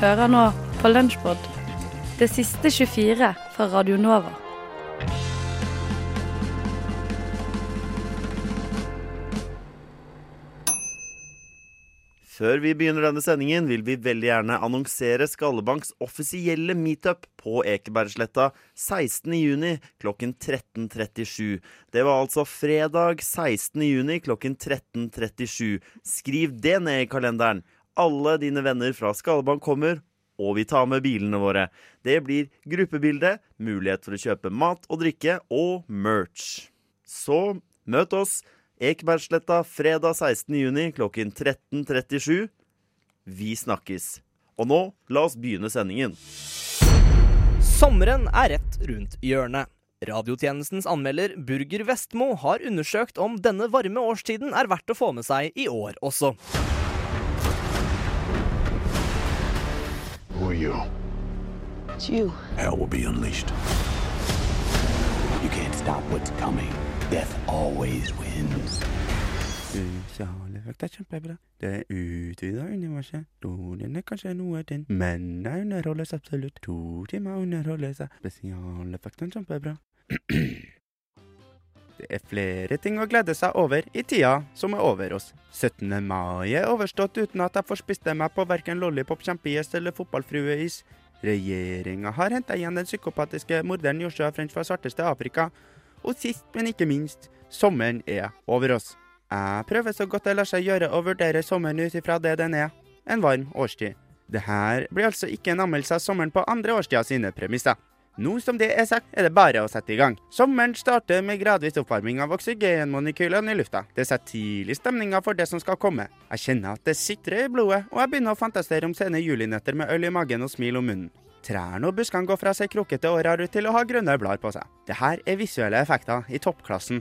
Hører nå på Lunsjbod, det siste 24 fra Radio Nova. Før vi begynner denne sendingen, vil vi veldig gjerne annonsere Skallebanks offisielle meetup på Ekebergsletta 16.6 klokken 13.37. Det var altså fredag 16.6 klokken 13.37. Skriv det ned i kalenderen. Alle dine venner fra Skallebank kommer, og vi tar med bilene våre. Det blir gruppebilde, mulighet for å kjøpe mat og drikke og merch. Så møt oss Ekebergsletta fredag 16.6 klokken 13.37. Vi snakkes. Og nå, la oss begynne sendingen. Sommeren er rett rundt hjørnet. Radiotjenestens anmelder Burger Vestmo har undersøkt om denne varme årstiden er verdt å få med seg i år også. Who you? It's you. Hell will be unleashed. You can't stop what's coming. Death always wins. Spesialeffekt kjempebra. Det er utvida universet. Historien er kanskje noe den, men det underholdes absolutt. To timer underholdes. Spesialeffekten kjempebra. Det er flere ting å glede seg over i tida som er over oss. 17. mai er overstått uten at jeg får spist meg på verken lollipop, Champies eller fotballfrueis. Regjeringa har henta igjen den psykopatiske morderen Joshua French fra svarteste Afrika. Og sist, men ikke minst, sommeren er over oss. Jeg prøver så godt det lar seg gjøre å vurdere sommeren ut ifra det den er, en varm årstid. Det her blir altså ikke en anmeldelse av sommeren på andre årstida sine premisser. Nå som det er sagt, er det bare å sette i gang. Sommeren starter med gradvis oppvarming av oksygenmonekylene i lufta. Det setter tidlig stemninga for det som skal komme. Jeg kjenner at det sitrer i blodet, og jeg begynner å fantasere om sene julinetter med øl i magen og smil om munnen. Trærne og buskene går fra seg krokete årer ut til å ha grønne blader på seg. Det her er visuelle effekter i toppklassen.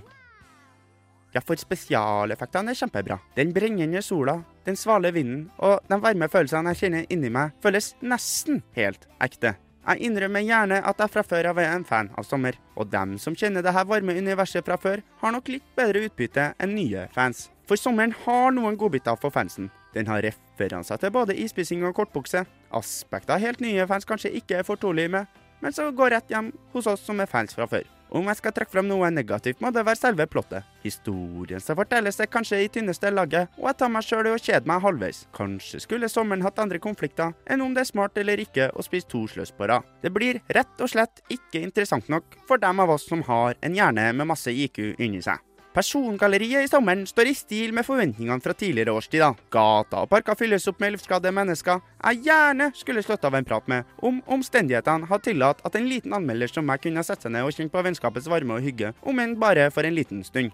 Ja, for spesialeffektene er kjempebra. Den brennende sola, den svale vinden og de varme følelsene jeg kjenner inni meg, føles nesten helt ekte. Jeg innrømmer gjerne at jeg fra før av er en fan av sommer, og dem som kjenner det her varme universet fra før, har nok litt bedre utbytte enn nye fans. For sommeren har noen godbiter for fansen. Den har referanser til både isspising og kortbukse, aspekter helt nye fans kanskje ikke er fortrolige med, men som går rett hjem hos oss som er fans fra før. Om jeg skal trekke fram noe negativt, må det være selve plottet. Historien som fortelles er kanskje i tynneste laget, og jeg tar meg sjøl i å kjede meg halvveis. Kanskje skulle sommeren hatt andre konflikter enn om det er smart eller ikke å spise to sløs på rad. Det blir rett og slett ikke interessant nok for dem av oss som har en hjerne med masse IQ inni seg. Persongalleriet i sommeren står i stil med forventningene fra tidligere årstider. Gata og parker fylles opp med luftskadde mennesker jeg gjerne skulle slått av en prat med, om omstendighetene hadde tillatt at en liten anmelder som meg kunne sette seg ned og kjenne på vennskapets varme og hygge, om enn bare for en liten stund.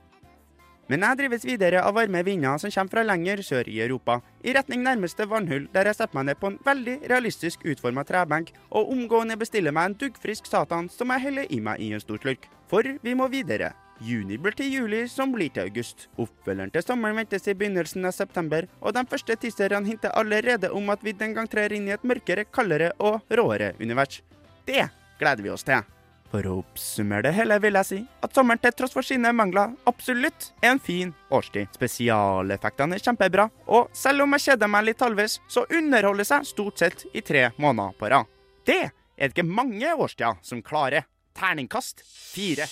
Men jeg drives videre av varme vinder som kommer fra lenger sør i Europa, i retning nærmeste vannhull, der jeg setter meg ned på en veldig realistisk utforma trebenk og omgående bestiller meg en duggfrisk satan som jeg heller i meg i en stor slurk. For vi må videre. Juni blir til juli, som blir til august. Oppfølgeren til sommeren ventes i begynnelsen av september, og de første teaserne hinter allerede om at vi den gang trer inn i et mørkere, kaldere og råere univers. Det gleder vi oss til. For å oppsummere det hele vil jeg si at sommeren til tross for sine mangler absolutt er en fin årstid. Spesialeffektene er kjempebra, og selv om jeg kjeder meg litt halvveis, så underholder jeg stort sett i tre måneder på rad. Det er det ikke mange årstider som klarer. Terningkast fire.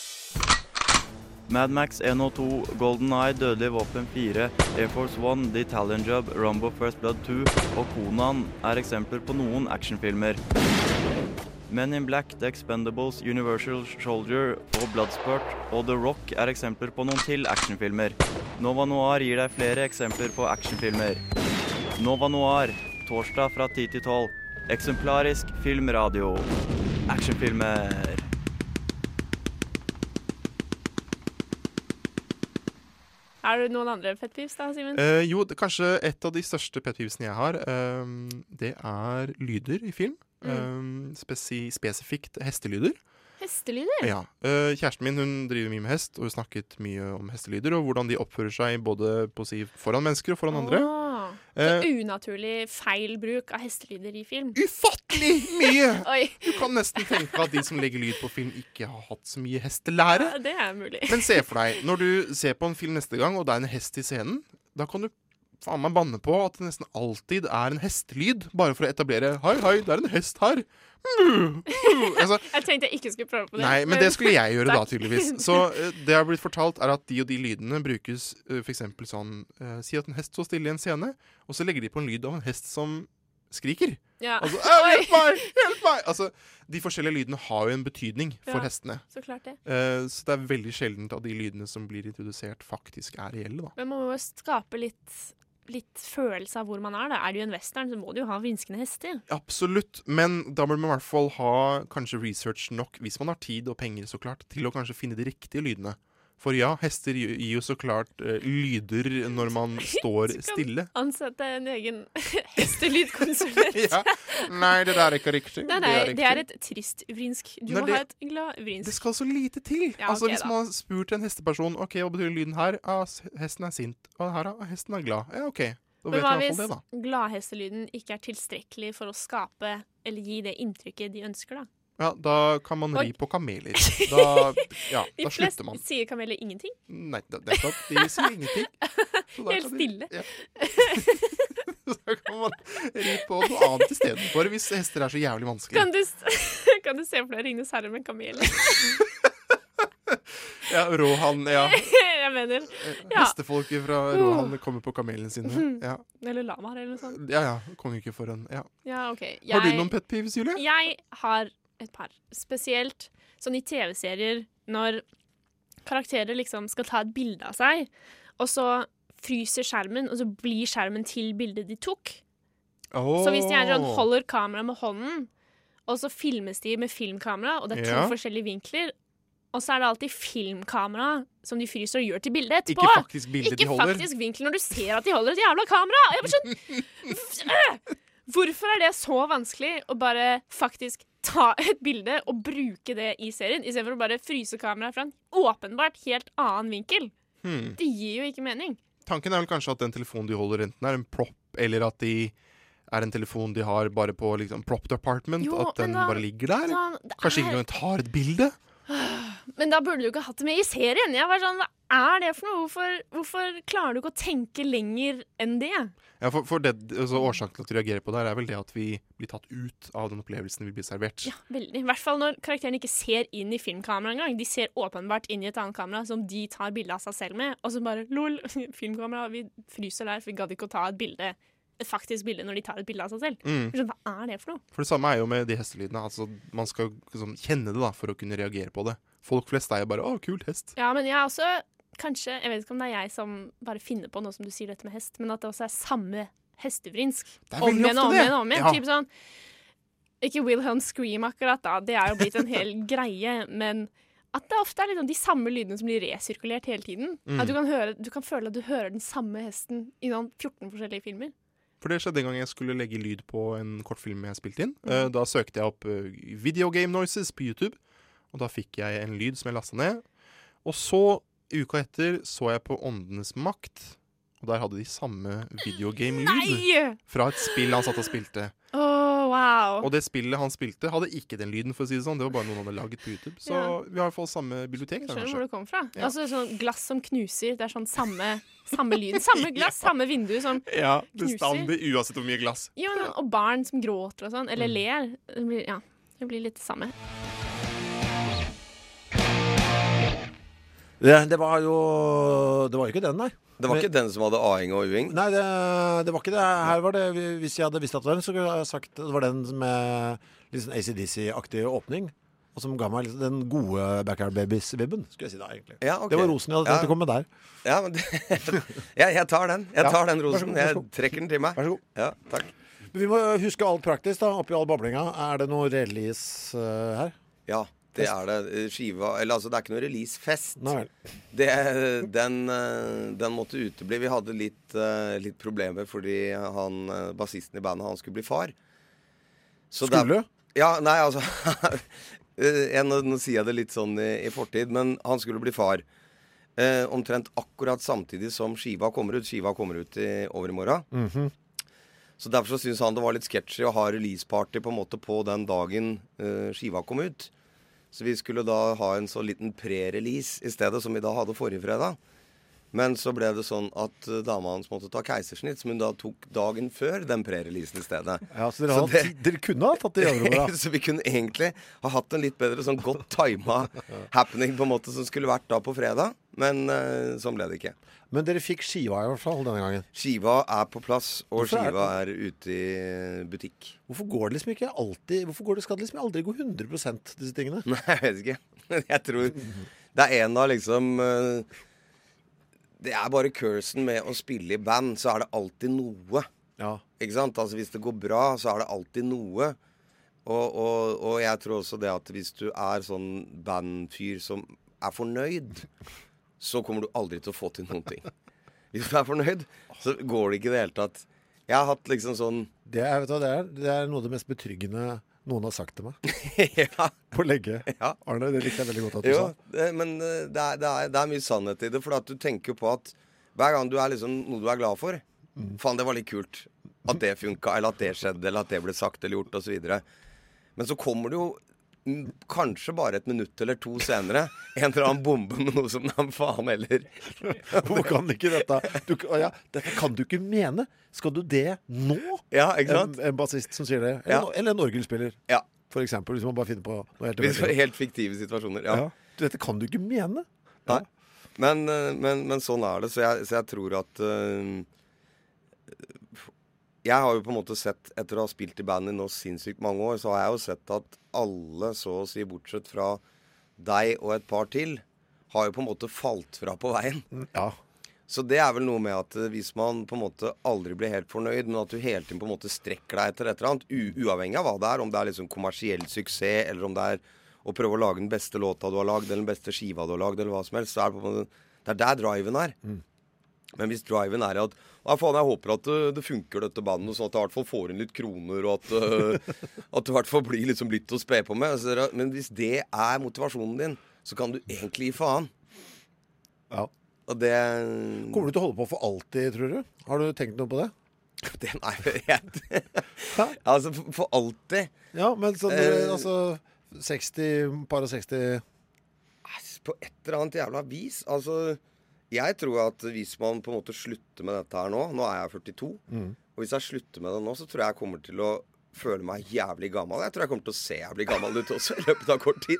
Madmax 102, Golden Eye, Dødelig våpen 4, Air Force One, The Italian Job, Rumbo First Blood 2 og Konan er eksempler på noen actionfilmer. Men in Black, The Expendables, Universal Soldier og Bloodsport og The Rock er eksempler på noen til actionfilmer. Nova Noir gir deg flere eksempler på actionfilmer. Nova Noir, torsdag fra 10 til 12. Eksemplarisk filmradio. Actionfilmer. Er det noen andre pet peeves da, Simen? Eh, jo, det, kanskje et av de største pet peevesene jeg har, um, det er lyder i film. Mm. Um, spesi spesifikt hestelyder. Hestelyder? Ja. Uh, kjæresten min hun driver mye med hest, og hun snakket mye om hestelyder, og hvordan de oppfører seg både på å si, foran mennesker og foran andre. Eh, så unaturlig feil bruk av hestelyder i film. Ufattelig mye! Du kan nesten tenke at de som legger lyd på film, ikke har hatt så mye hestelære. ja, det er mulig. Men se for deg, når du ser på en film neste gang, og det er en hest i scenen, da kan du faen meg banne på at det nesten alltid er en hestelyd, bare for å etablere Hei, hei, det er en hest her. Mm, mm. Altså, Jeg tenkte jeg ikke skulle prøve på det. Nei, men det skulle jeg gjøre da, tydeligvis. Så det det har blitt fortalt, er at de og de lydene brukes uh, f.eks. sånn eh, Si at en hest står stille i en scene, og så legger de på en lyd av en hest som skriker. Ja. Altså, hjelp meg! Hjelp meg! Altså, de forskjellige lydene har jo en betydning for Ja. hestene. Så klart det. Uh, så det er veldig sjeldent at de lydene som blir introdusert, faktisk er reelle, da. Men man må jo skape litt, litt følelse av hvor man er. Da. Er du en western, så må du jo ha vinskende hester. Absolutt, men da bør man i hvert fall ha kanskje research nok, hvis man har tid og penger, så klart, til å kanskje finne de riktige lydene. For ja, hester gir jo så klart uh, lyder når man står stille. Ansette en egen hestelydkonsulent. Ja. Nei, det der er ikke riktig. Nei, nei, det er et trist vrinsk. Du Nei, må det- ha et glad vrinsk. Det skal så lite til. Ja, altså okay, Hvis man har spurt en hesteperson Ok, hva betyr lyden her, ah, hesten er sint. Og her, ah, hesten er glad. Ja, OK. Da Men hva hvis gladhestelyden ikke er tilstrekkelig for å skape eller gi det inntrykket de ønsker, da? Ja, Da kan man ri på kameler. Da, ja, De da fleste slutter man. sier kameler ingenting. Nei, da- nettopp. De sier ingenting. Helt stille. de-. Ja. Så kan man ri på noe annet istedenfor, hvis hester er så jævlig vanskelig. Kan du, kan du se for deg Ringnes herre med kameler? Ja, Rohan, ja. Jeg mener Ja. Hestefolket fra Rohan kommer på kamelene sine. Ja, Eller lamaer, eller noe sånt. ja. ja. Kongeike foran. Ja. Ja, Jeg, Har du noen pet peeves, Julie? Jeg har et par. Spesielt sånn i TV-serier når karakterer liksom skal ta et bilde av seg, og så fryser skjermen, og så blir skjermen til bildet de tok. Så hvis de er sånn, holder kameraet med hånden, og så filmes de med filmkamera, og det er to Ja. forskjellige vinkler, og så er det alltid filmkamera som de fryser og gjør til bildet etterpå. Ikke faktisk bildet Ikke de holder. faktisk vinkel når du ser at de holder et jævla kamera! Og jeg bare sånn! Hvorfor er det så vanskelig å bare faktisk ta et bilde og bruke det i serien, istedenfor å bare fryse kameraet fra en åpenbart helt annen vinkel? Hmm. Det gir jo ikke mening. Tanken er vel kanskje at den telefonen de holder, enten er en prop, eller at de er en telefon de har bare på liksom, prop department. Jo, at den da- bare ligger der. Da, det Kanskje ikke er- engang tar et bilde. Men da burde du ikke hatt det med i serien. Jeg var sånn, Hva er det for noe? Hvorfor, hvorfor klarer du ikke å tenke lenger enn det? Ja, for, for det, altså, Årsaken til at vi reagerer på det, her er vel det at vi blir tatt ut av den opplevelsen vi blir servert. Ja, veldig. I hvert fall når karakteren ikke ser inn i filmkameraet engang. De ser åpenbart inn i et annet kamera som de tar bilde av seg selv med, og så bare lol, filmkamera, vi fryser der, for vi gadd ikke å ta et bilde. Et faktisk bilde når de tar et bilde av seg selv. Mm. Hva er det for noe? For det samme er jo med de hestelydene. Altså, man skal liksom, kjenne det da, for å kunne reagere på det. Folk flest er jo bare 'Å, kult hest'. Ja, men jeg er også kanskje Jeg vet ikke om det er jeg som bare finner på noe som du sier dette med hest, men at det også er samme hestevrinsk. Om igjen og om igjen og om igjen. Ja. Typ sånn Ikke Will Hunt Scream akkurat, da. Det er jo blitt en hel greie. Men at det ofte er liksom de samme lydene som blir resirkulert hele tiden. Mm. At du kan, høre, du kan føle at du hører den samme hesten i noen 14 forskjellige filmer. For det skjedde en gang jeg skulle legge lyd på en kortfilm jeg spilte inn. Mm. Uh, da søkte jeg opp uh, video game noises på YouTube, og da fikk jeg en lyd som jeg lasta ned. Og så, uka etter, så jeg på Åndenes makt, og der hadde de samme videogame-lyd fra et spill han satt og spilte. Oh, wow. Og det spillet han spilte, hadde ikke den lyden, for å si det sånn. Det var bare noen han hadde laget på YouTube. Så Ja. vi har i hvert fall samme bibliotek. Da, Skjønner hvor det kommer fra? Ja. Altså sånn Glass som knuser. Det er sånn samme, samme lyd. Samme glass, samme vindu som knuser. Ja, bestandig, uansett hvor mye glass. Jo, men, og barn som gråter og sånn, eller Mm. ler. Det blir, ja, det blir litt det samme. Det, det var jo Det var jo ikke den, nei. Det var ikke den som hadde A-ing og U-ing? Nei, det, det var ikke det. Her var det Hvis jeg hadde visst at det var den, så kunne jeg sagt det var den med litt sånn ACDC-aktig åpning. Og som ga meg litt den gode Backyard Babies-vibben, skulle jeg si da, egentlig. Ja, okay. Det var rosen jeg hadde Ja. tenkt å komme med der. Ja, men det, jeg, jeg tar den. Jeg Ja. tar den rosen. god, Jeg trekker den til meg. Vær så god. Ja, takk. Men vi må huske alt praktisk, da, oppi all bablinga. Er det noe release uh, her? Ja, det er det. Eh, Skiva Eller altså, det er ikke noe releasefest. Det, den, eh, den måtte utebli. Vi hadde litt, eh, litt problemer fordi han eh, bassisten i bandet, han skulle bli far. Så der- Skulle? Ja, nei, altså eh, jeg, nå, nå sier jeg det litt sånn i, i fortid, men han skulle bli far. Eh, omtrent akkurat samtidig som skiva kommer ut. Skiva kommer ut i overmorgen. Mhm. Så derfor så syntes han det var litt sketchy å ha releaseparty på en måte på den dagen eh, skiva kom ut. Så vi skulle da ha en så liten pre-release i stedet, som vi da hadde forrige fredag. Men så ble det sånn at eh, dama hans måtte ta keisersnitt, som hun da tok dagen før den pre-releasen i stedet. Ja, så dere, hadde, tid- dere kunne ha tatt det i øvrigt, da. så vi kunne egentlig ha hatt en litt bedre sånn godt tima happening på en måte som skulle vært da på fredag. Men uh, sånn ble det ikke. Men dere fikk skiva i hvert fall denne gangen. Skiva er på plass, og Hvorfor skiva er ute i eh, butikk. Hvorfor går det liksom ikke alltid Hvorfor går det, skal det liksom aldri gå 100% disse tingene? Nei, jeg vet ikke. Jeg tror det er en av liksom eh, Det er bare cursen med å spille i band, så er det alltid noe. Ja. Ikke sant? Altså Hvis det går bra, så er det alltid noe. Og, og, og jeg tror også det at hvis du er sånn bandfyr som er fornøyd, så kommer du aldri til å få til noen ting. Hvis du er fornøyd, så går det ikke i det hele tatt. Jeg har hatt liksom sånn Det er, vet du hva det er? Det er noe av det mest betryggende noen har sagt til meg. ja. På legge. Ja. Arne, det likte jeg veldig godt at du Jo, sa. det, men eh, det er, det, er, det er mye sannhet i det. For at du tenker på at hver gang du er liksom noe du er glad for Faen, det var litt kult. At det funka, eller at det skjedde, eller at det ble sagt eller gjort, osv. Men så kommer det jo mm, kanskje bare et minutt eller to senere en eller annen bombe noe som han faen heller. Hvorfor kan ikke dette du, ja, Dette kan du ikke mene! Skal du det nå? Ja, ikke En, sant? en bassist som sier det. Eller, Ja. eller en orgelspiller, Ja. for eksempel. Hvis man bare finner på noe helt. Helt fiktive situasjoner. Ja. Ja. Dette kan du ikke mene! Nei. Men, eh, men, men sånn er det. Så jeg, så jeg tror at eh, Jeg har jo på en måte sett, etter å ha spilt i band i nå sinnssykt mange år, så har jeg jo sett at alle, så å si bortsett fra deg og et par til, har jo på en måte falt fra på veien. Ja. Så det er vel noe med at eh, hvis man på en måte aldri blir helt fornøyd, men at du hele tiden på en måte strekker deg etter et eller annet, u uavhengig av hva det er, om det er liksom kommersiell suksess, eller om det er å prøve å lage den beste låta du har lagd, eller den beste skiva du har lagd, eller hva som helst, så er det på en måte Det er der driven er. Men hvis driven er at ja, faen, jeg håper at det, det funker, dette bandet, sånn at jeg i hvert fall får inn litt kroner, og at, øh, at det i hvert fall blir liksom litt å spe på med. Så Men hvis det er motivasjonen din, så kan du egentlig gi faen. Ja. Og det Kommer du til å holde på for alltid, tror du? Har du tenkt noe på det? Det, nei, jeg, altså for, for alltid. Ja, men sånn Eh. altså 60, par og 60 På et eller annet jævla vis. Altså, jeg tror at hvis man på en måte slutter med dette her nå Nå er jeg 42. Og hvis jeg slutter med det nå, så tror jeg jeg kommer til å føle meg jævlig gammel. Jeg tror jeg kommer til å se jævlig gammel ut også i løpet av kort tid.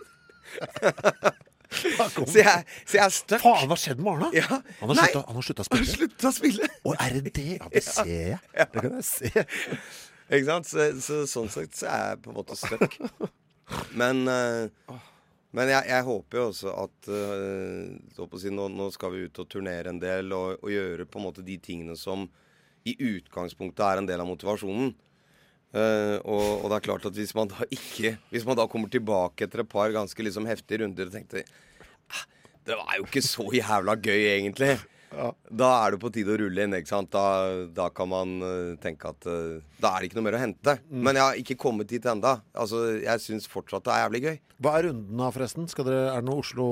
så, jeg, så jeg er stuck. Faen, hva skjedde med Arne? Ja. Han har slutta- han har slutta å spille. sluttet å spille? Å, er det det? Ja, det ser jeg. Det kan jeg se. Ikke sant? Så, så sånn sett så er jeg på en måte stuck. Men, eh, men jeg, jeg håper jo også at å si, nå, nå skal vi ut og turnere en del og, og gjøre på en måte de tingene som i utgangspunktet er en del av motivasjonen. Uh, og, og det er klart at hvis man da ikke Hvis man da kommer tilbake etter et par ganske liksom heftige runder og tenkte "Ah, Det var jo ikke så jævla gøy, egentlig. Da er det på tide å rulle inn. ikke sant? Da, da kan man eh, tenke at eh, Da er det ikke noe mer å hente. Men jeg har ikke kommet dit enda. Altså, Jeg syns fortsatt det er jævlig gøy. Hva er runden da, forresten? Skal dere, er det noe Oslo,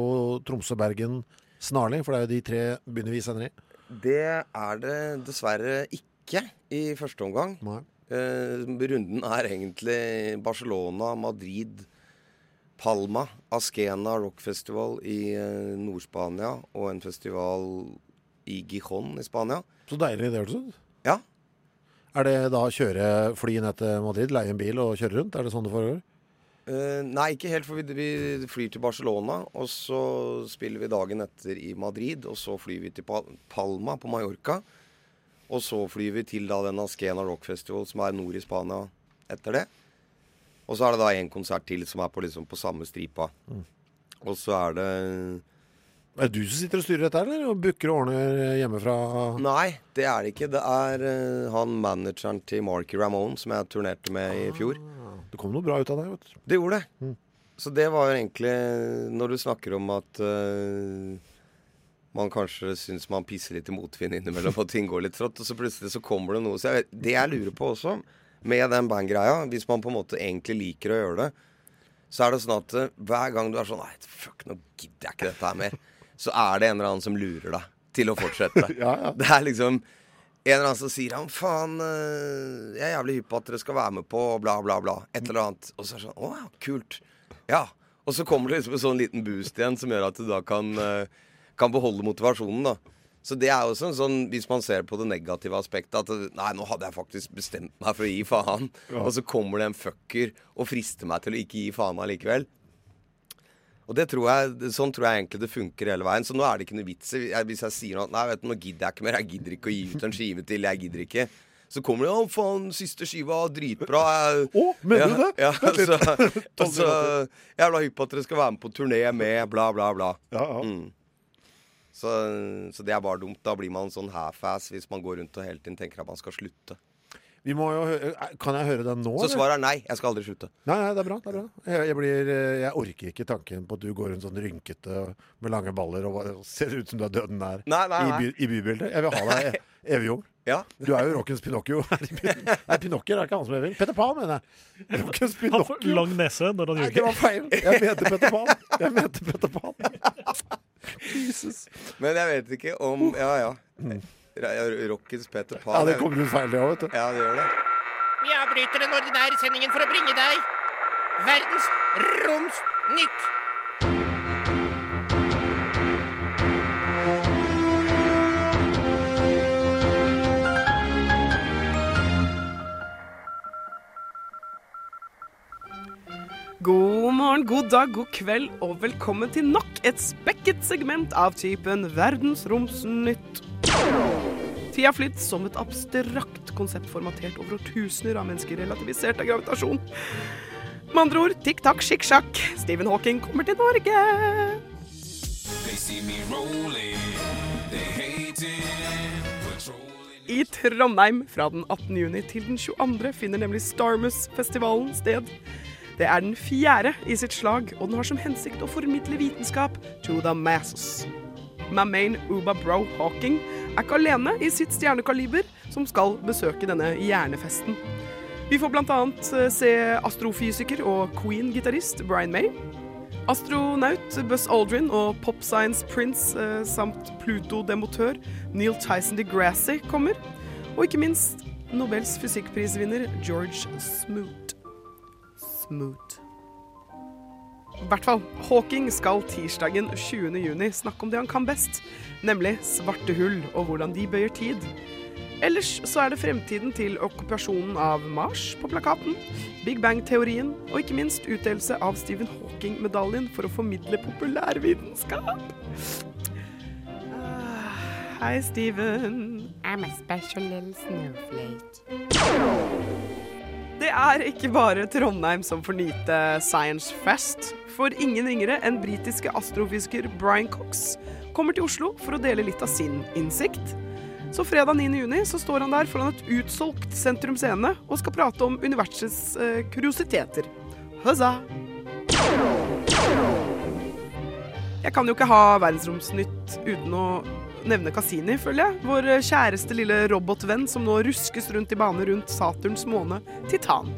Tromsø, Bergen snarlig? For det er jo de tre begynner vi senere i. Det er det dessverre ikke i første omgang. Nei. Uh, runden er egentlig Barcelona, Madrid, Palma, Askena Rock Festival i uh, Nord-Spania og en festival i Gijon i Spania. Så deilig det hørtes ut. Ja. Er det da å kjøre fly ned til Madrid, leie en bil og kjøre rundt? Er det sånn det foregår? Uh, nei, ikke helt, for vi, vi flyr til Barcelona, og så spiller vi dagen etter i Madrid, og så flyr vi til Palma på Mallorca. Og så flyr vi til da den Askena Rock Festival som er nord i Spania etter det. Og så er det da en konsert til som er på, liksom, på samme stripa. Og så er det Er det du som sitter og styrer dette, eller? Og booker og ordner hjemmefra? Nei, det er det ikke. Det er uh, han manageren til Marky Ramone som jeg turnerte med i fjor. Det kom noe bra ut av det. vet du. Det gjorde det. Så det var jo egentlig Når du snakker om at uh, man kanskje syns man pisser litt i motvind innimellom, og ting går litt trått, og så plutselig så kommer det noe. Så jeg, det jeg lurer på også, med den bandgreia, hvis man på en måte egentlig liker å gjøre det, så er det sånn at uh, hver gang du er sånn Nei, fuck, nå gidder jeg ikke dette her mer. Så er det en eller annen som lurer deg til å fortsette. Ja, ja. Det er liksom en eller annen som sier han faen, eh, jeg er jævlig hypp på at dere skal være med på bla, bla, bla. Et eller annet. Og så er det sånn Å ja, kult. Ja. Og så kommer det liksom en sånn liten boost igjen som gjør at du da kan, eh, kan beholde motivasjonen, da. Så det er også en sånn, hvis man ser på det negative aspektet, at nei, nå hadde jeg faktisk bestemt meg for å gi faen, og så kommer det en fucker og frister meg til å ikke gi faen allikevel. Og det tror jeg, Sånn tror jeg egentlig det funker hele veien. Så nå er det ikke noe vits i Hvis jeg sier noe, nei, vet du, nå gidder jeg ikke mer, jeg gidder ikke å gi ut en skive til, jeg gidder ikke. Så kommer det 'Å, faen, siste skiva, dritbra'. Jeg, Å, mener du det? Ja, altså, altså, Jævla hypp på at dere skal være med på turné med bla, bla, bla. Ja, ja. Mm. Så, så det er bare dumt. Da blir man sånn half-ass hvis man går rundt og hele tiden tenker at man skal slutte. Vi må jo høre Kan jeg høre den nå? Så svaret er nei. Jeg skal aldri slutte. Nei, nei, det er bra. det er bra jeg, jeg, blir, eh, jeg orker ikke tanken på at du går rundt sånn rynkete med lange baller og og ser ut som du er døden nær Nei, nei, i, by, i bybildet. Jeg vil ha deg evig ung. Ja. Du er jo rockens Pinocchio. Nei, Pinocchio er ikke han som lever. Peter Pan, mener jeg. Rockens Han får Pinocchio. lang nese når han Nei, det var feil. Jeg mente Peter Pan. Jeg mente Peter Pan. Jesus. Men jeg vet ikke om Ja, ja. Rockens Peter Pan. Ja, det kommer ut feil, det òg, vet du. Ja, det gjør det. Vi avbryter den ordinære sendingen for å bringe deg verdens romsnytt. God morgen, god dag, god kveld og velkommen til nok et spekket segment av typen Verdensromsnytt. Tida flytt som et abstrakt konsept formatert over tusener av mennesker relativisert av gravitasjon. Med andre ord tikk-takk, skikk-sjakk. Stephen Hawking kommer til Norge. I Trondheim fra den 18. juni til den 22. finner nemlig Starmus-festivalen sted. Det er den fjerde i sitt slag, og den har som hensikt å formidle vitenskap to the masses. Mamain Uba Bro Hawking er ikke alene i sitt stjernekaliber som skal besøke denne hjernefesten. Vi får annet eh, se astrofysiker og Queen-gitarist Brian May. Astronaut Buzz Aldrin og Pop Science Prince eh, samt Pluto-demotør Neil Tyson deGrasse kommer. Og ikke minst Nobels fysikkprisvinner George Smoot. Smoot. I hvert fall, Hawking skal tirsdagen 20. juni snakke om det han kan best, nemlig svarte hull og hvordan de bøyer tid. Ellers så er det fremtiden til okkupasjonen av Mars på plakaten, Big Bang-teorien og ikke minst utdelelse av Stephen Hawking-medaljen for å formidle populærvitenskap. Ah, Hei, Stephen. I'm a special little snowflake. Det er ikke bare Trondheim som får nyte Science Fest. For ingen ringere enn britiske astrofysiker Brian Cox kommer til Oslo for å dele litt av sin innsikt. Så fredag 9. juni så står han der foran et utsolgt Sentrum Scene og skal prate om universets eh, kuriositeter. Huzza! Jeg kan jo ikke ha Verdensromsnytt uten å nevne Cassini, føler jeg. Vår kjæreste lille robotvenn som nå ruskes rundt i bane rundt Saturns måne Titan.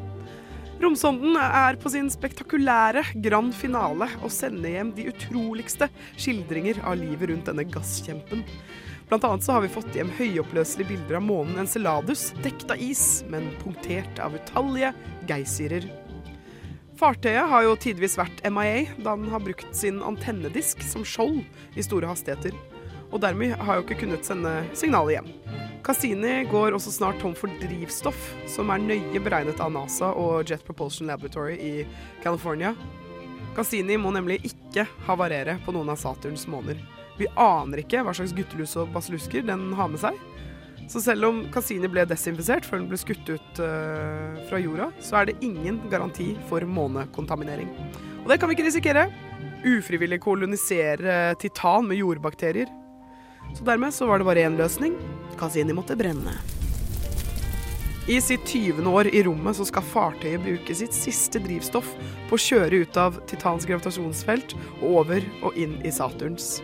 Romsonden er på sin spektakulære grand finale og sender hjem de utroligste skildringer av livet rundt denne gasskjempen. Blant annet så har vi fått hjem høyoppløselige bilder av månen Enceladus, dekt av is, men punktert av utallige geysirer. Fartøyet har jo tidvis vært MIA, da den har brukt sin antennedisk som skjold i store hastigheter, og dermed har jo ikke kunnet sende signalet hjem. Cassini går også snart tom for drivstoff, som er nøye beregnet av NASA og Jet Propulsion Laboratory i California. Cassini må nemlig ikke havarere på noen av Saturns måner. Vi aner ikke hva slags guttelus og basillusker den har med seg. Så selv om Cassini ble desinfisert før den ble skutt ut uh, fra jorda, så er det ingen garanti for månekontaminering. Og det kan vi ikke risikere. Ufrivillig kolonisere titan med jordbakterier. Så dermed så var det bare én løsning. Cassini måtte brenne. I sitt 20. år i rommet så skal fartøyet bruke sitt siste drivstoff på å kjøre ut av Titans gravitasjonsfelt og over og inn i Saturns.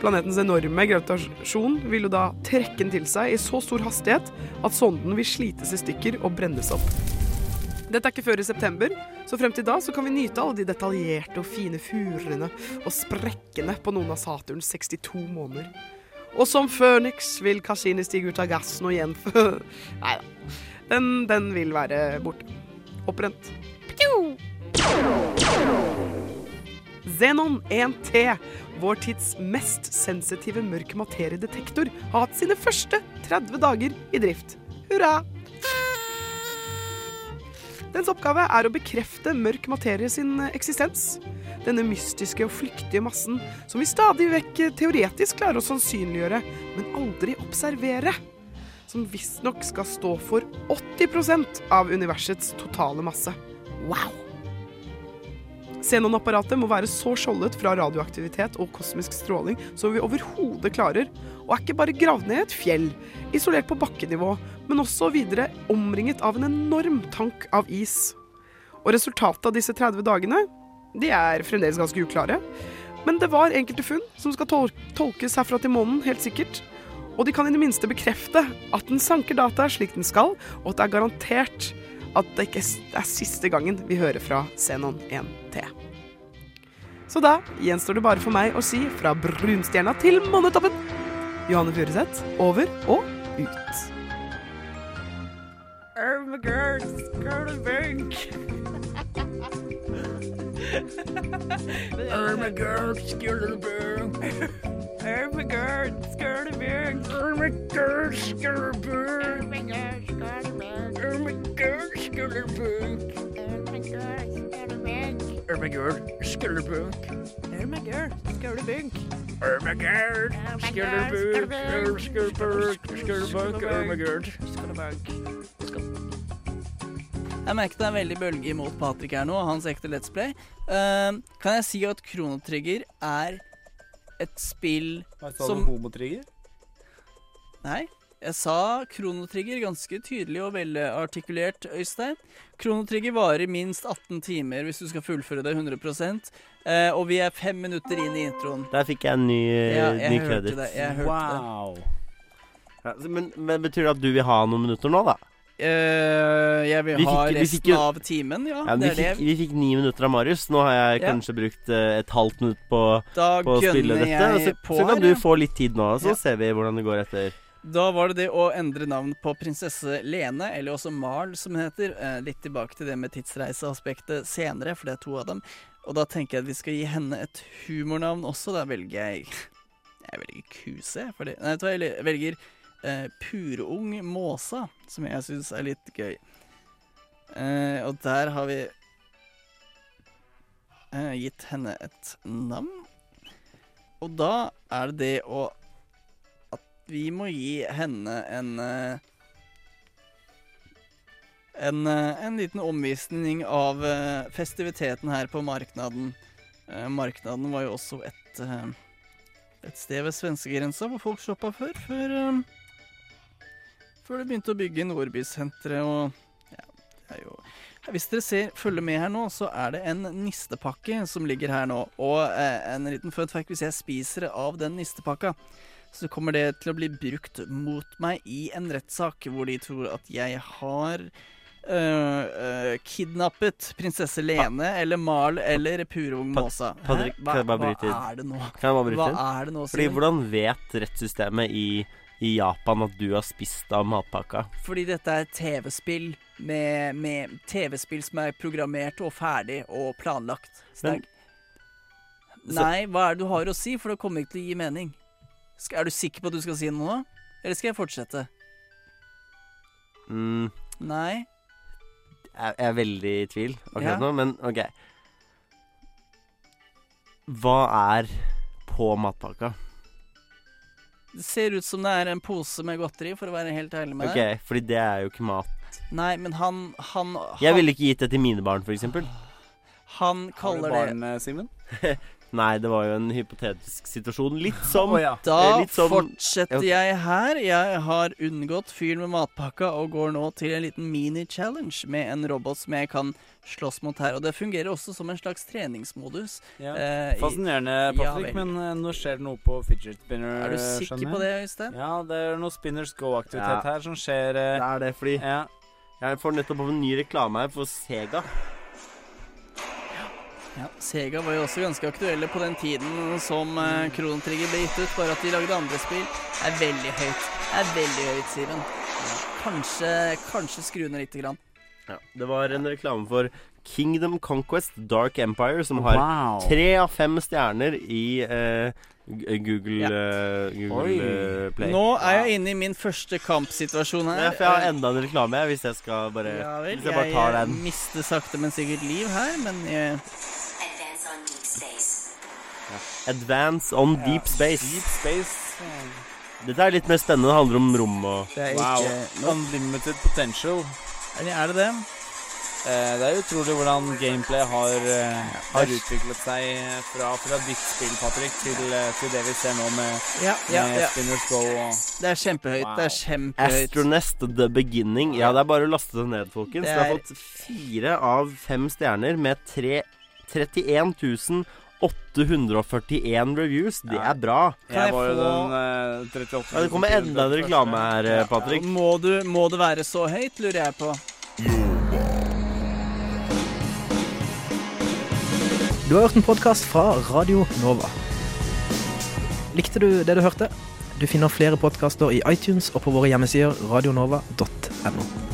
Planetens enorme gravitasjon vil jo da trekke den til seg i så stor hastighet at sonden vil slites i stykker og brennes opp. Dette er ikke før i september, så frem til da så kan vi nyte alle de detaljerte og fine furene og sprekkene på noen av Saturns 62 måneder. Og som Føniks vil Cassini stige ut av gassen og gjenfø... Nei da. Den, den vil være borte. Opprent. Xenon 1T, vår tids mest sensitive mørk materiedetektor, har hatt sine første 30 dager i drift. Hurra! Dens oppgave er å bekrefte mørk materie sin eksistens. Denne mystiske og flyktige massen som vi stadig vekk teoretisk klarer å sannsynliggjøre, men aldri observere. Som visstnok skal stå for 80% av universets totale masse. Wow! Xenon-apparatet må være så skjoldet fra radioaktivitet og kosmisk stråling som vi overhodet klarer, og er ikke bare gravd ned i et fjell, isolert på bakkenivå, men også videre omringet av en enorm tank av is. Og resultatet av disse 30 dagene, de er fremdeles ganske uklare. Men det var enkelte funn som skal tol tolkes herfra til månen, helt sikkert. Og de kan i det minste bekrefte at den sanker data slik den skal, og at det er garantert at det ikke er siste gangen vi hører fra Zenon 1T. Så da gjenstår det bare for meg å si fra brunstjerna til månetoppen. Johanne Furuseth, over og ut. Oh my god, Skålebunk! oh my god, Skålebunk! Oh my god, Skålebunk! Oh my god, Skålebunk! Oh my god, Skålebunk! Oh my god, Skålebunk! Oh my god, Skålebunk! Oh my god, Skålebunk! Oh my god, Skålebunk! Oh Skålebunk, Skålebunk, oh my god, Skålebunk! Jeg merket det er veldig bølge imot Patrick her nå, og hans ekte Let's Play. Uh, kan jeg si at Kronotrigger er et spill Hva sa som du, homotrigger? Nei, jeg sa Kronotrigger ganske tydelig og velartikulert, Øystein. Kronotrigger varer minst 18 timer hvis du skal fullføre det 100 eh, Og vi er fem minutter inn i introen. Der fikk jeg en ny, Ja, jeg ny hørte credit. det, jeg hørte det. wow. Ja, men, men betyr det at du vil ha noen minutter nå, da? Eh, jeg vil Vi ha fikk- vi resten fikk jo- av timen, ja. Ja, vi, fikk, vi fikk ni minutter av Marius. Nå har jeg Ja. kanskje brukt eh, et halvt minutt på, på å spille dette. Så, på så kan du ja. få litt tid nå, så Ja. ser vi hvordan det går etter. Da var det det å endre navn på prinsesse Lene, eller også Marl som hun heter. Eh, litt tilbake til det med tidsreiseaspektet senere, for det er to av dem. Og da tenker jeg at vi skal gi henne et humornavn også. Da velger jeg Jeg velger Kuse. Fordi, nei, jeg velger eh, Purung Måsa, som jeg syns er litt gøy. Eh, og der har vi eh, gitt henne et navn. Og da er det det å At vi må gi henne en eh, en, eh, en liten omvisning av eh, festiviteten her på marknaden. Marknaden var jo også et, et sted ved svenskegrensa hvor folk shoppa før. Før, før de begynte å bygge Nordbysenteret og ja, det er jo Hvis dere ser, følger med her nå, så er det en nistepakke som ligger her nå. Og eh, en liten fun fact, hvis jeg spiser av den nistepakka, så kommer det til å bli brukt mot meg i en rettssak hvor de tror at jeg har øh, øh, kidnappet prinsesse Lene eller Mal eller Purung Måsa. Hva, kan jeg bare hva bryte inn? er det nå? Kan jeg bare bryte Hva er det nå, Fordi Hvordan vet rettssystemet i, i Japan at du har spist av matpakka? Fordi dette er TV-spill med, med TV-spill som er programmert og ferdig og planlagt. Men- Så- Nei, hva er det du har å si? For det kommer ikke til å gi mening. Skal, er du sikker på at du skal si noe nå? Eller skal jeg fortsette? Mm, Nei. jeg, jeg er veldig i tvil akkurat Ja. nå, men OK. Hva er på matpakka? Det ser ut som det er en pose med godteri, for å være helt ærlig med Ok, deg. Fordi det er jo ikke mat. Nei, men han Han, Jeg ville ikke gitt det til mine barn, f.eks. han kaller det Har du barn, eh, Simen? Nei, det var jo en hypotetisk situasjon. Litt som oh, ja. Da eh, litt som- fortsetter jeg her. Jeg har unngått fyren med matpakka og går nå til en liten mini-challenge med en robot som jeg kan slåss mot her. Og det fungerer også som en slags treningsmodus. Ja. eh, Fascinerende, Patrick, ja, men eh, nå skjer det noe på fidget spinner. Er du sikker skjønner på det, Øystein? Ja, det er noe Spinners Go-aktivitet Ja. her som skjer. eh, Det er det, fordi ja. jeg får nettopp opp en ny reklame her for Sega. Ja, Sega var jo også ganske aktuelle på den tiden som uh, Chrono Trigger ble gitt ut, bare at de lagde andre spill. Er veldig høyt. Er veldig høyt, Simen. Kanskje, kanskje skru ned lite grann. Ja, det var en reklame for Kingdom Conquest Dark Empire, som har Wow. tre av fem stjerner i eh, Google, Google, uh, Google uh, Play. Nå er jeg inne i min første kampsituasjon her. Ja, for jeg har enda en reklame, jeg, hvis jeg skal bare Ja vel, Hvis jeg bare tar jeg, den. mister sakte, men sikkert liv her, men jeg Advance on Deep Space. Deep Space. Dette er litt mer spennende. Det handler om rom og Det er Wow. ikke Unlimited potential. Eller er det det? Eh, det er utrolig hvordan gameplay har, eh, har utviklet seg fra, fra ditt spill, Patrick, til, eh, til det vi ser nå med, Ja, ja, med ja. Spinners Go. Og Det er kjempehøyt. Det er kjempehøyt. Astronest The Beginning. Ja, det er bare å laste det ned, folkens. Det Det har er- fått fire av fem stjerner med tre, 31 841 reviews. Det er bra. Jeg var jo den eh, 38 Ja, det kommer enda en reklame her, eh, Patrick. Må, du, må det være så høyt, lurer jeg på. Du har hørt en podkast fra Radio Nova. Likte du det du hørte? Du finner flere podkaster i iTunes og på våre hjemmesider radionova.no.